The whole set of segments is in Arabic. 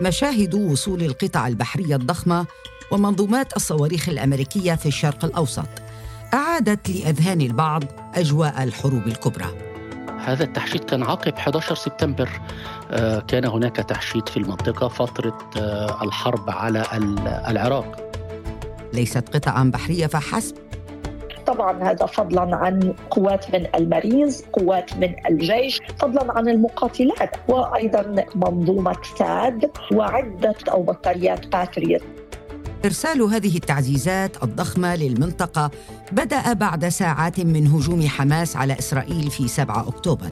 مشاهد وصول القطع البحرية الضخمة ومنظومات الصواريخ الأمريكية في الشرق الأوسط. أعادت لأذهان البعض أجواء الحروب الكبرى. هذا التحشيد كان عقب 11 سبتمبر. آه، كان هناك تحشيد في المنطقة فترة آه، الحرب على العراق. ليست قطعا بحرية فحسب طبعا هذا فضلا عن قوات من المارينز قوات من الجيش فضلا عن المقاتلات وأيضا منظومة ثاد وعدة أو بطاريات باتريوت إرسال هذه التعزيزات الضخمة للمنطقة بدأ بعد ساعات من هجوم حماس على إسرائيل في 7 أكتوبر.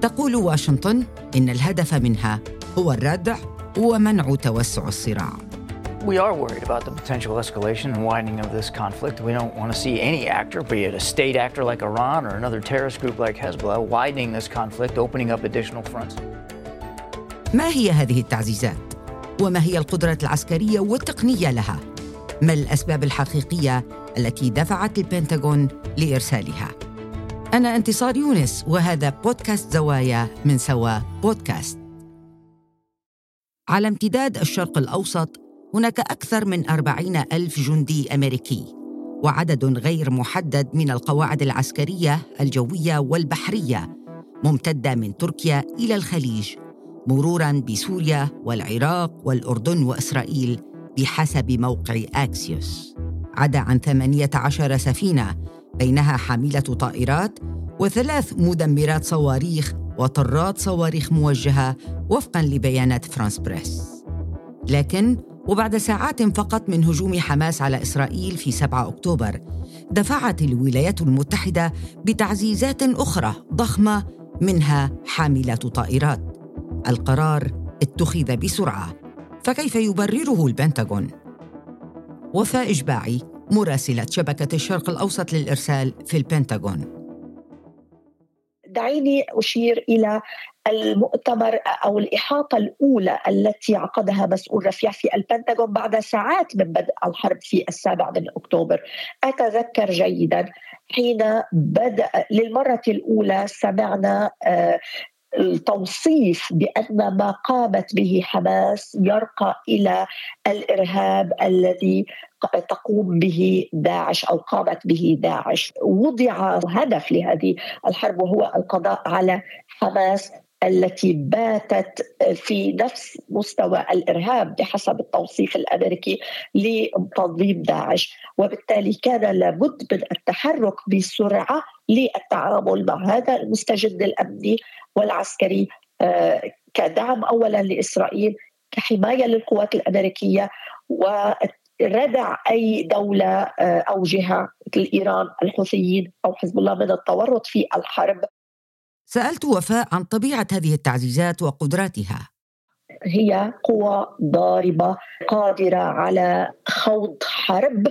تقول واشنطن إن الهدف منها هو الردع ومنع توسع الصراع. We are worried about the potential escalation and widening of this conflict. We don't want to see any actor, be it a state actor like Iran or another terrorist group like Hezbollah, widening this conflict, opening up additional fronts. ما هي هذه التعزيزات؟ وما هي القدرات العسكرية والتقنية لها؟ ما الأسباب الحقيقية التي دفعت البنتاغون لإرسالها؟ أنا انتصار يونس وهذا بودكاست زوايا من سوا بودكاست. على امتداد الشرق الأوسط هناك أكثر من أربعين ألف جندي أمريكي وعدد غير محدد من القواعد العسكرية الجوية والبحرية ممتدة من تركيا إلى الخليج مرورا بسوريا والعراق والأردن وإسرائيل بحسب موقع أكسيوس عدا عن 18 سفينة بينها حاملة طائرات وثلاث مدمرات صواريخ وطرات صواريخ موجهة وفقا لبيانات فرانس بريس. لكن وبعد ساعات فقط من هجوم حماس على إسرائيل في 7 أكتوبر دفعت الولايات المتحدة بتعزيزات أخرى ضخمة منها حاملة طائرات القرار اتخذ بسرعة فكيف يبرره البنتاغون؟ وفاء إجباعي مراسلة شبكة الشرق الأوسط للإرسال في البنتاغون دعيني أشير إلى المؤتمر أو الإحاطة الأولى التي عقدها مسؤول رفيع في البنتاغون بعد ساعات من بدء الحرب في السابع من أكتوبر. أتذكر جيدا حين بدأ للمرة الأولى سمعنا آه، التوصيف بأن ما قامت به حماس يرقى إلى الإرهاب الذي تقوم به داعش أو قامت به داعش. وضع هدف لهذه الحرب وهو القضاء على حماس. التي باتت في نفس مستوى الإرهاب بحسب التوصيف الأمريكي لتنظيم داعش. وبالتالي كان لابد من التحرك بسرعة للتعامل مع هذا المستجد الأمني والعسكري آه، كدعم اولا لإسرائيل كحماية للقوات الأمريكية وردع أي دولة آه، أو جهة مثل إيران الحوثيين أو حزب الله من التورط في الحرب. سألت وفاء عن طبيعة هذه التعزيزات وقدراتها. هي قوى ضاربة قادرة على خوض حرب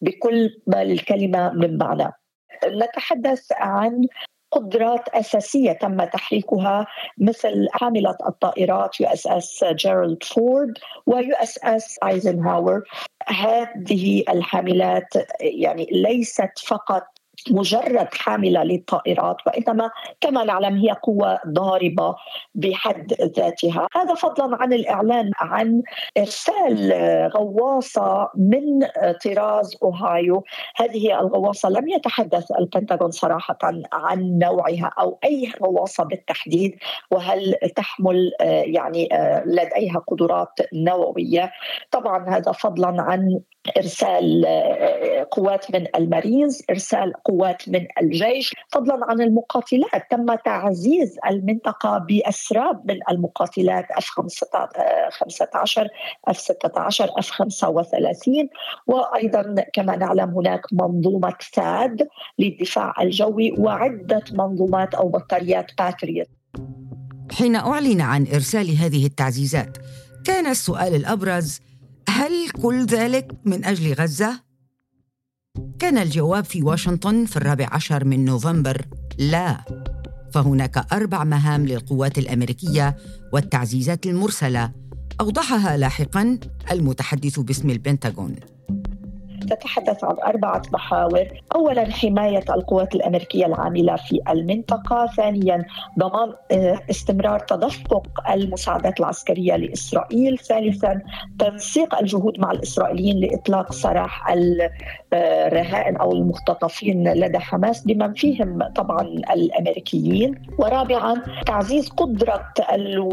بكل ما للكلمه من معنى. نتحدث عن قدرات أساسية تم تحريكها مثل حاملة الطائرات USS جيرالد فورد و USS أيزنهاور. هذه الحاملات يعني ليست فقط مجرد حاملة للطائرات وإنما كما نعلم هي قوة ضاربة بحد ذاتها، هذا فضلا عن الإعلان عن إرسال غواصة من طراز أوهايو، هذه الغواصة لم يتحدث البنتاغون صراحة عن نوعها أو أي غواصة بالتحديد وهل تحمل يعني لديها قدرات نووية، طبعا هذا فضلا عن إرسال قوات من المارينز إرسال قوات من الجيش فضلا عن المقاتلات. تم تعزيز المنطقة بأسراب من المقاتلات اف 15 اف 16 اف 35 وأيضا كما نعلم هناك منظومة ثاد للدفاع الجوي وعدة منظومات أو بطاريات باتريوت. حين أعلن عن إرسال هذه التعزيزات كان السؤال الأبرز هل كل ذلك من أجل غزة؟ كان الجواب في واشنطن في الرابع عشر من نوفمبر. لا فهناك أربع مهام للقوات الأمريكية والتعزيزات المرسلة أوضحها لاحقا المتحدث باسم البنتاغون. تتحدث عن أربعة محاور. أولا حماية القوات الأمريكية العاملة في المنطقة. ثانيا ضمان آه، استمرار تدفق المساعدات العسكرية لإسرائيل. ثالثا تنسيق الجهود مع الإسرائيليين لإطلاق سراح الرهائن أو المختطفين لدى حماس بمن فيهم طبعا الأمريكيين. ورابعا تعزيز قدرة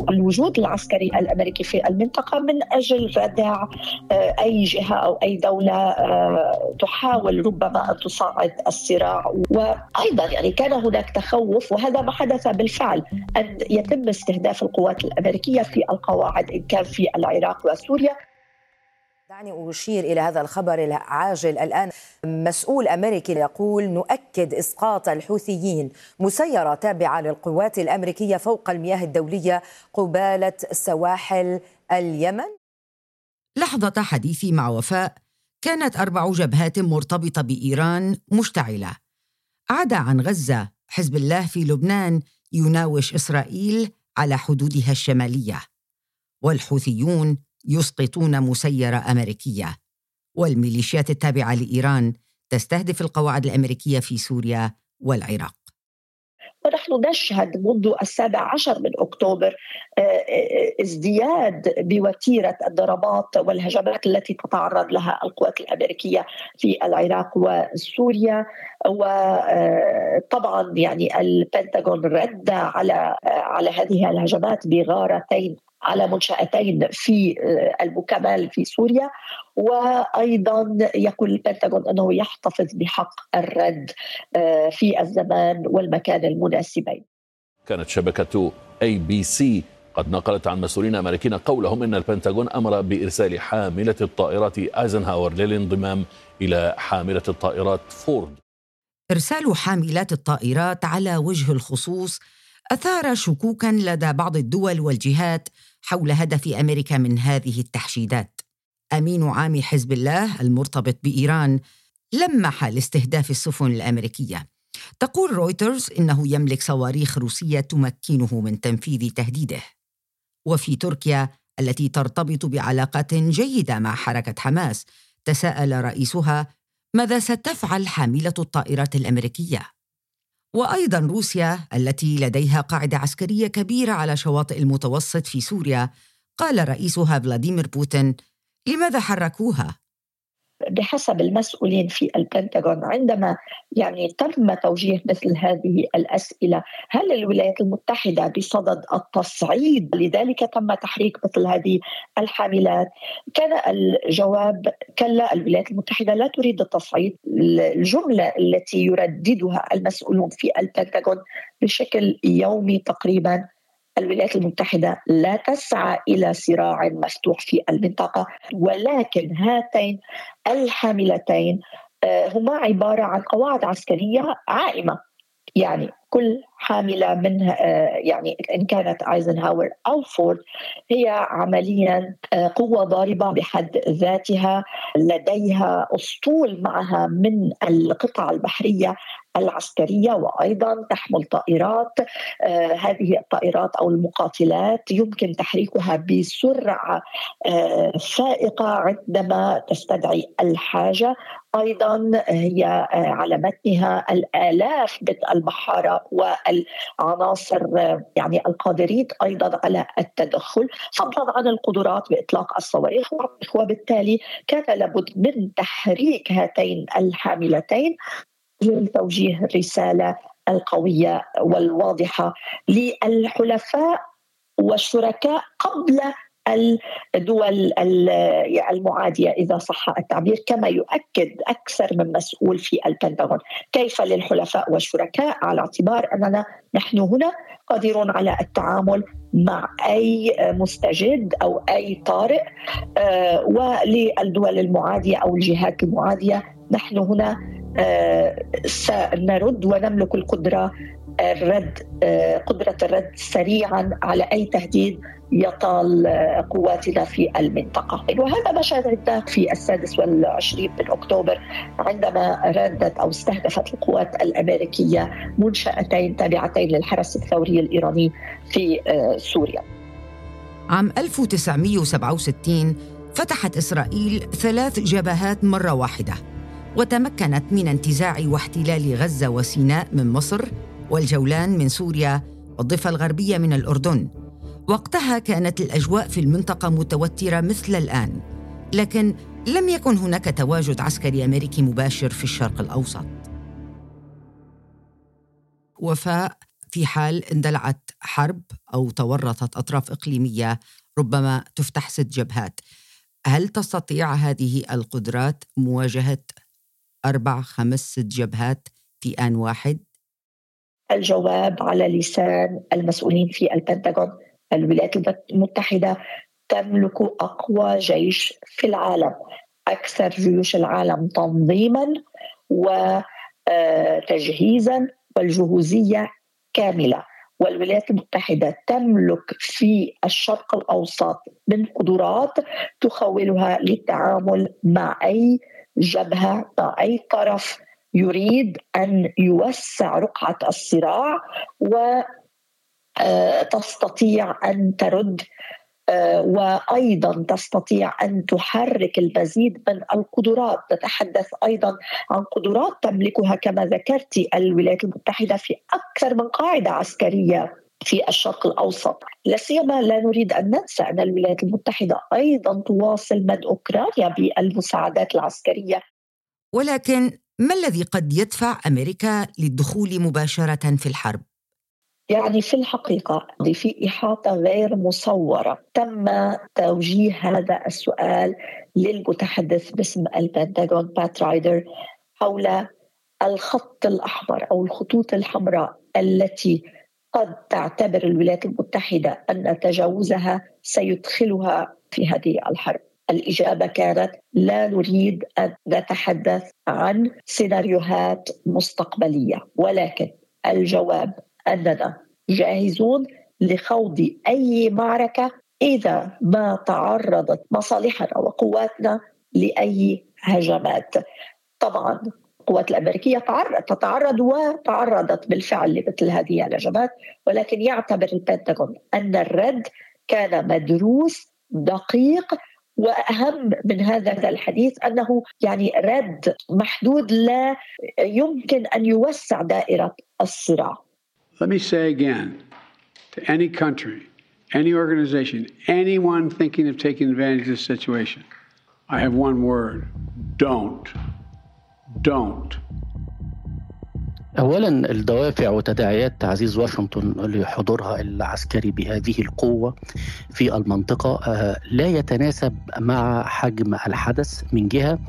الوجود العسكري الأمريكي في المنطقة من أجل ردع آه، أي جهة أو أي دولة آه، تحاول ربما أن تصعد الصراع. وأيضا يعني كان هناك تخوف وهذا ما حدث بالفعل أن يتم استهداف القوات الأمريكية في القواعد إن كان في العراق وسوريا. دعني أشير إلى هذا الخبر العاجل الآن. مسؤول أمريكي يقول نؤكد إسقاط الحوثيين. مسيرة تابعة للقوات الأمريكية فوق المياه الدولية قبالة سواحل اليمن. لحظة حديثي مع وفاء. كانت أربع جبهات مرتبطة بإيران مشتعلة. عدا عن غزة حزب الله في لبنان يناوش إسرائيل على حدودها الشمالية والحوثيون يسقطون مسيرة أمريكية. والميليشيات التابعة لإيران تستهدف القواعد الأمريكية في سوريا والعراق. ونحن نشهد منذ السابع عشر من أكتوبر آه، آه، ازدياد بوتيرة الضربات والهجمات التي تتعرض لها القوات الأمريكية في العراق وسوريا. وطبعا آه، يعني البنتاغون رد على على هذه الهجمات بغارتين على منشأتين في آه، البوكمال في سوريا وأيضا يقول البنتاغون أنه يحتفظ بحق الرد آه، في الزمان والمكان المناسبين. كانت شبكة ABC قد نقلت عن مسؤولين أمريكيين قولهم إن البنتاغون أمر بإرسال حاملة الطائرات آيزنهاور للانضمام إلى حاملة الطائرات فورد. إرسال حاملات الطائرات على وجه الخصوص أثار شكوكا لدى بعض الدول والجهات حول هدف أمريكا من هذه التحشيدات. أمين عام حزب الله المرتبط بإيران لمح لاستهداف السفن الأمريكية. تقول رويترز إنه يملك صواريخ روسية تمكنه من تنفيذ تهديده. وفي تركيا التي ترتبط بعلاقات جيدة مع حركة حماس تساءل رئيسها ماذا ستفعل حاملة الطائرات الأمريكية؟ وأيضا روسيا التي لديها قاعدة عسكرية كبيرة على شواطئ المتوسط في سوريا قال رئيسها فلاديمير بوتين لماذا حركوها؟ بحسب المسؤولين في البنتاغون. عندما يعني تم توجيه مثل هذه الأسئلة هل الولايات المتحدة بصدد التصعيد؟ لذلك تم تحريك مثل هذه الحاملات. كان الجواب كلا الولايات المتحدة لا تريد التصعيد. الجملة التي يرددها المسؤولون في البنتاغون بشكل يومي تقريبا الولايات المتحدة لا تسعى إلى صراع مفتوح في المنطقة ولكن هاتين الحاملتين آه، هما عبارة عن قواعد عسكرية عائمة. يعني كل حاملة منها آه، يعني إن كانت آيزنهاور أو فورد هي عمليا آه، قوة ضاربة بحد ذاتها لديها أسطول معها من القطع البحرية العسكرية وأيضا تحمل طائرات آه هذه الطائرات أو المقاتلات يمكن تحريكها بسرعة آه فائقة عندما تستدعي الحاجة. أيضا هي آه، على متنها الآلاف من البحارة والعناصر آه، يعني القادرين أيضا على التدخل. فضلا عن القدرات بإطلاق الصواريخ وبالتالي كان لابد من تحريك هاتين الحاملتين. لتوجيه الرسالة القوية والواضحة للحلفاء والشركاء قبل الدول المعادية إذا صح التعبير كما يؤكد أكثر من مسؤول في البنتاغون كيف للحلفاء والشركاء؟ على اعتبار أننا نحن هنا قادرون على التعامل مع أي مستجد أو أي طارئ آه، وللدول المعادية أو الجهات المعادية نحن هنا سنرد ونملك القدرة الرد آه، قدرة الرد سريعا على أي تهديد يطال قواتنا في المنطقة. وهذا ما شاهدناه في السادس والعشرين من أكتوبر عندما ردت أو استهدفت القوات الأمريكية منشأتين تابعتين للحرس الثوري الإيراني في آه، سوريا. عام 1967 فتحت إسرائيل ثلاث جبهات مرة واحدة. وتمكنت من انتزاع واحتلال غزة وسيناء من مصر والجولان من سوريا والضفة الغربية من الأردن. وقتها كانت الأجواء في المنطقة متوترة مثل الآن لكن لم يكن هناك تواجد عسكري أمريكي مباشر في الشرق الأوسط. وفاء في حال اندلعت حرب أو تورطت أطراف إقليمية ربما تفتح ست جبهات. هل تستطيع هذه القدرات مواجهة أربع خمس ست جبهات في آن واحد؟ الجواب على لسان المسؤولين في البنتاغون. الولايات المتحدة تملك أقوى جيش في العالم. أكثر جيوش العالم تنظيما وتجهيزا والجهوزية كاملة. والولايات المتحدة تملك في الشرق الأوسط من قدرات تخولها للتعامل مع أي جبهة مع أي طرف يريد أن يوسع رقعة الصراع وتستطيع أن ترد آه، وأيضا تستطيع أن تحرك المزيد من القدرات. نتحدث أيضا عن قدرات تملكها كما ذكرت الولايات المتحدة في أكثر من قاعدة عسكرية. في الشرق الأوسط، لا سيما لا نريد أن ننسى أن الولايات المتحدة أيضا تواصل من أوكرانيا بالمساعدات العسكرية. ولكن ما الذي قد يدفع أمريكا للدخول مباشرة في الحرب؟ يعني في الحقيقة في إحاطة غير مصورة تم توجيه هذا السؤال للمتحدث باسم البنتاغون بات رايدر حول الخط الأحمر أو الخطوط الحمراء التي قد تعتبر الولايات المتحدة أن تجاوزها سيدخلها في هذه الحرب الإجابة كانت لا نريد أن نتحدث عن سيناريوهات مستقبلية ولكن الجواب أننا جاهزون لخوض أي معركة إذا ما تعرضت مصالحنا وقواتنا لأي هجمات. طبعا القوات الأمريكية تتعرض وتعرضت بالفعل لمثل هذه الهجمات ولكن يعتبر البنتاغون أن الرد كان مدروس دقيق وأهم من هذا الحديث أنه يعني رد محدود لا يمكن أن يوسع دائرة الصراع. Let me say again to any country, any organization, anyone thinking of taking advantage of this situation, I have one word don't. Don't. اولا الدوافع وتداعيات تعزيز واشنطن لحضورها العسكري بهذه القوة في المنطقة آه، لا يتناسب مع حجم الحدث من جهة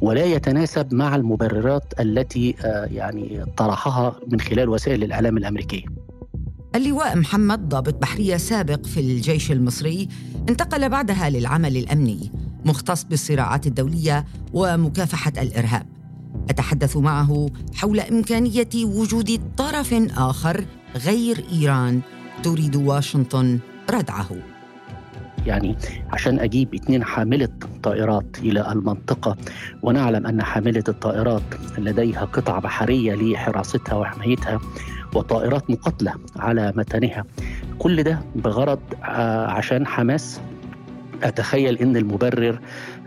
ولا يتناسب مع المبررات التي آه، يعني طرحها من خلال وسائل الإعلام الأمريكية. اللواء محمد ضابط بحرية سابق في الجيش المصري انتقل بعدها للعمل الأمني مختص بالصراعات الدولية ومكافحة الإرهاب. أتحدث معه حول إمكانية وجود طرف آخر غير إيران تريد واشنطن ردعه. يعني عشان أجيب اثنين حاملة طائرات إلى المنطقة ونعلم أن حاملة الطائرات لديها قطع بحرية لحراستها وحمايتها وطائرات مقاتلة على متنها. كل ده بغرض آه، عشان حماس. أتخيل أن المبرر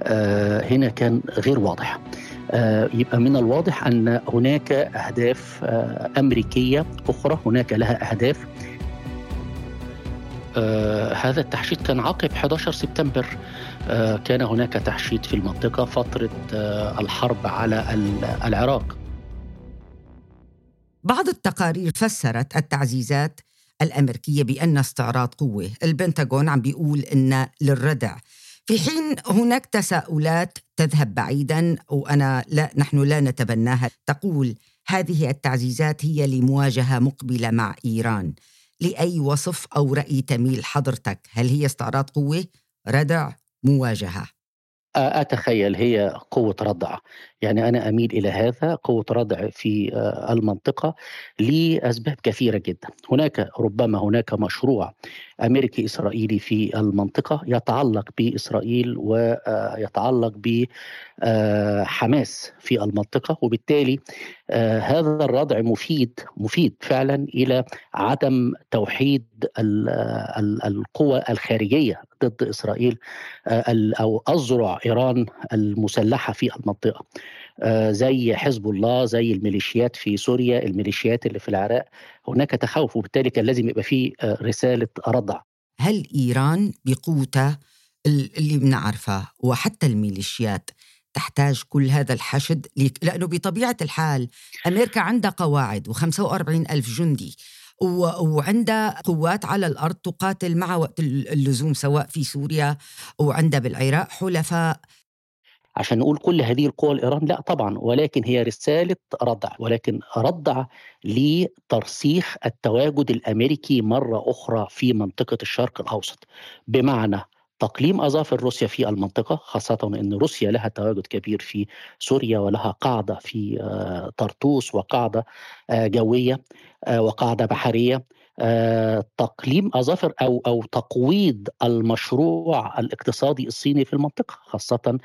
آه، هنا كان غير واضح. يبقى من الواضح أن هناك أهداف آه، أمريكية أخرى هناك لها أهداف. آه هذا التحشيد كان عقب 11 سبتمبر. آه كان هناك تحشيد في المنطقة فترة آه الحرب على العراق. بعض التقارير فسرت التعزيزات الأمريكية بأن استعراض قوة البنتاغون عم بيقول إن للردع. في حين هناك تساؤلات تذهب بعيدا وأنا لا نحن لا نتبناها. تقول هذه التعزيزات هي لمواجهة مقبلة مع إيران. لأي وصف أو رأي تميل حضرتك؟ هل هي استعراض قوة ردع مواجهة؟ أتخيل هي قوة ردع. يعني أنا أميل إلى هذا قوة ردع في آه، المنطقة لأسباب كثيرة جدا. هناك ربما هناك مشروع أمريكي إسرائيلي في المنطقة يتعلق بإسرائيل ويتعلق بحماس في المنطقة وبالتالي هذا الردع مفيد مفيد فعلا إلى عدم توحيد القوى الخارجية ضد إسرائيل أو أذرع إيران المسلحة في المنطقة. آه، زي حزب الله زي الميليشيات في سوريا الميليشيات اللي في العراق. هناك تخوف وبالتالي كان لازم يبقى في آه، رسالة ردع هل إيران بقوتها اللي بنعرفها وحتى الميليشيات تحتاج كل هذا الحشد؟ لأنه بطبيعة الحال أمريكا عندها قواعد و45 ألف جندي وعندها قوات على الأرض تقاتل مع وقت اللزوم سواء في سوريا وعندها بالعراق حلفاء. عشان نقول كل هذه القوى الإيران لا طبعا ولكن هي رسالة ردع ولكن ردع لترسيخ التواجد الأمريكي مرة أخرى في منطقة الشرق الأوسط. بمعنى تقليم أظافر روسيا في المنطقة خاصة أن روسيا لها تواجد كبير في سوريا ولها قاعدة في آه، طرطوس وقاعدة آه، جوية آه، وقاعدة بحرية. تقليم أظافر أو أو تقويض المشروع الاقتصادي الصيني في المنطقة خاصة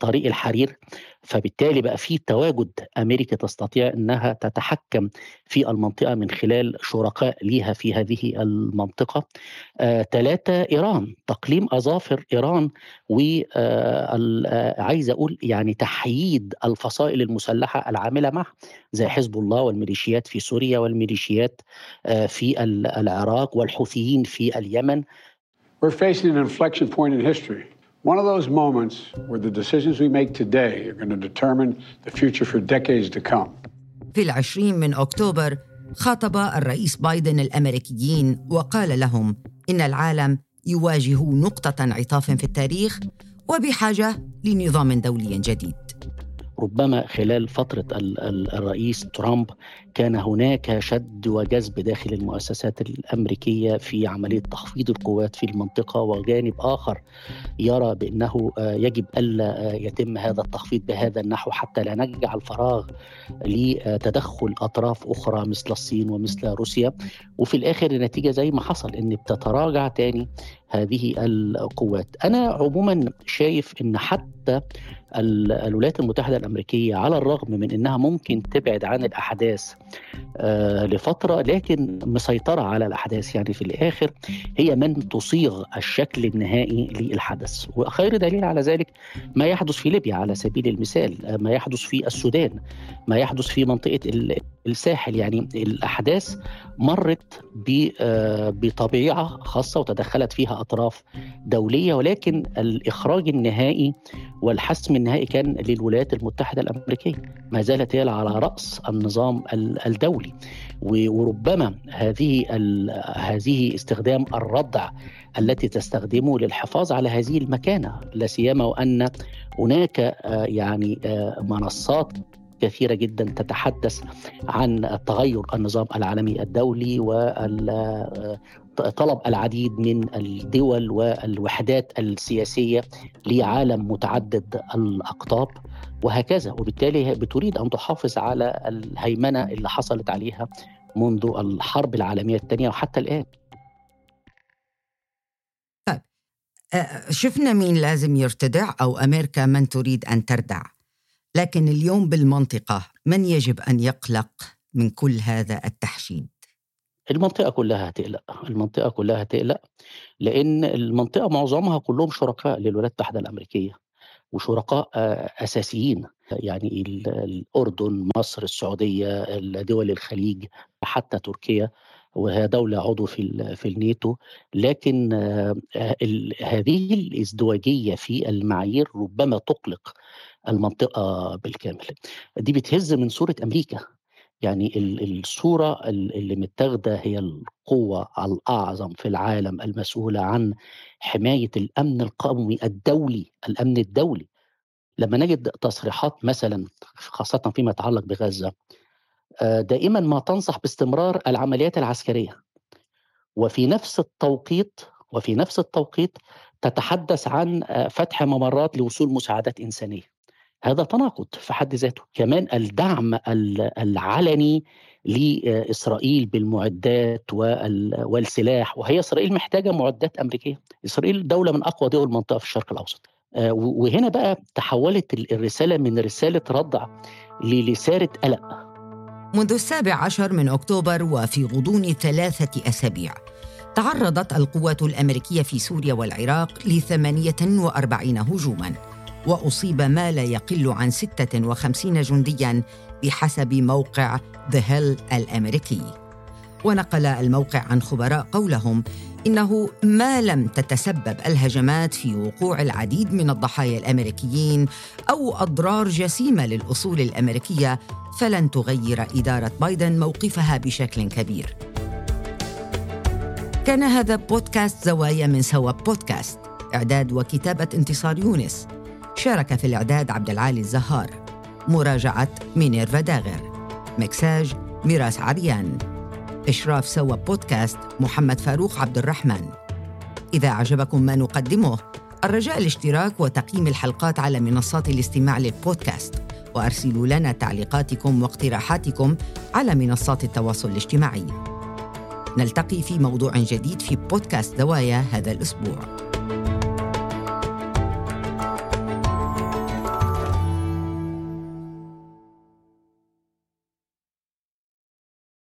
طريق الحرير فبالتالي بقى في تواجد أمريكا تستطيع إنها تتحكم في المنطقة من خلال شركاء ليها في هذه المنطقة. ثلاثة آه، إيران تقليم أظافر إيران وعايز آه، أقول يعني تحييد الفصائل المسلحة العاملة معها زي حزب الله والميليشيات في سوريا والميليشيات في العراق والحوثيين في اليمن. We're facing an inflection point in history. One of those moments where the decisions we make today are going to determine the future for decades to come. في العشرين من أكتوبر خاطب الرئيس بايدن الأمريكيين وقال لهم إن العالم يواجه نقطة انعطاف في التاريخ وبحاجة لنظام دولي جديد ربما خلال فترة الرئيس ترامب كان هناك شد وجذب داخل المؤسسات الأمريكية في عملية تخفيض القوات في المنطقة وجانب آخر يرى بأنه آه، يجب ألا آه، يتم هذا التخفيض بهذا النحو حتى لا نجعل فراغ لتدخل أطراف أخرى مثل الصين ومثل روسيا. وفي الآخر النتيجة زي ما حصل أن بتتراجع تاني هذه القوات. أنا عموما شايف أن حتى الولايات المتحدة الأمريكية على الرغم من أنها ممكن تبعد عن الأحداث آه، لفترة لكن مسيطرة على الأحداث. يعني في الآخر هي من تصيغ الشكل النهائي للحدث. وخير دليل على ذلك ما يحدث في ليبيا على سبيل المثال آه، ما يحدث في السودان ما يحدث في منطقة الساحل. يعني الأحداث مرت آه، بطبيعة خاصة وتدخلت فيها أطراف دولية ولكن الإخراج النهائي والحسم النهائي كان للولايات المتحدة الأمريكية. ما زالت هي على رأس النظام الدولي. وربما هذه هذه استخدام الردع التي تستخدمه للحفاظ على هذه المكانة لا سيما وأن هناك آه، يعني آه، منصات كثيرة جدا تتحدث عن تغير النظام العالمي الدولي وطلب العديد من الدول والوحدات السياسية لعالم متعدد الأقطاب وهكذا. وبالتالي بتريد أن تحافظ على الهيمنة اللي حصلت عليها منذ الحرب العالمية الثانية وحتى الآن. طيب. شفنا مين لازم يرتدع أو أمريكا من تريد أن تردع. لكن اليوم بالمنطقة من يجب أن يقلق من كل هذا التحشيد؟ المنطقة كلها هتقلق المنطقة كلها هتقلق لأن المنطقة معظمها كلهم شركاء للولايات المتحدة الأمريكية وشركاء آه، أساسيين. يعني الأردن مصر السعودية دول الخليج حتى تركيا وهي دولة عضو في في الناتو. لكن آه، هذه الازدواجية في المعايير ربما تقلق المنطقة بالكامل. دي بتهز من صورة أمريكا. يعني الصورة اللي متاخدة هي القوة الأعظم في العالم المسؤولة عن حماية الأمن القومي الدولي الأمن الدولي. لما نجد تصريحات مثلا خاصة فيما يتعلق بغزة آه، دائما ما تنصح باستمرار العمليات العسكرية. وفي نفس التوقيت وفي نفس التوقيت تتحدث عن آه، فتح ممرات لوصول مساعدات إنسانية. هذا تناقض في حد ذاته. كمان الدعم العلني لإسرائيل بالمعدات والسلاح وهي إسرائيل محتاجة معدات أمريكية. إسرائيل دولة من أقوى دول المنطقة في الشرق الأوسط. آه، وهنا بقى تحولت الرسالة من رسالة ردع لرسالة قلق. منذ السابع عشر من أكتوبر وفي غضون ثلاثة أسابيع تعرضت القوات الأمريكية في سوريا والعراق ل 48 هجوما. وأصيب ما لا يقل عن 56 جنديا بحسب موقع ذا هيل الأمريكي. ونقل الموقع عن خبراء قولهم إنه ما لم تتسبب الهجمات في وقوع العديد من الضحايا الأمريكيين أو أضرار جسيمة للأصول الأمريكية فلن تغير إدارة بايدن موقفها بشكل كبير. كان هذا بودكاست زوايا من سوا بودكاست. إعداد وكتابة انتصار يونس. شارك في الإعداد عبد العالي الزهار. مراجعة مينيرفا داغر مكساج ميراس عريان. إشراف سوا بودكاست محمد فاروق عبد الرحمن. إذا أعجبكم ما نقدمه الرجاء الاشتراك وتقييم الحلقات على منصات الاستماع للبودكاست. وأرسلوا لنا تعليقاتكم واقتراحاتكم على منصات التواصل الاجتماعي. نلتقي في موضوع جديد في بودكاست زوايا هذا الأسبوع.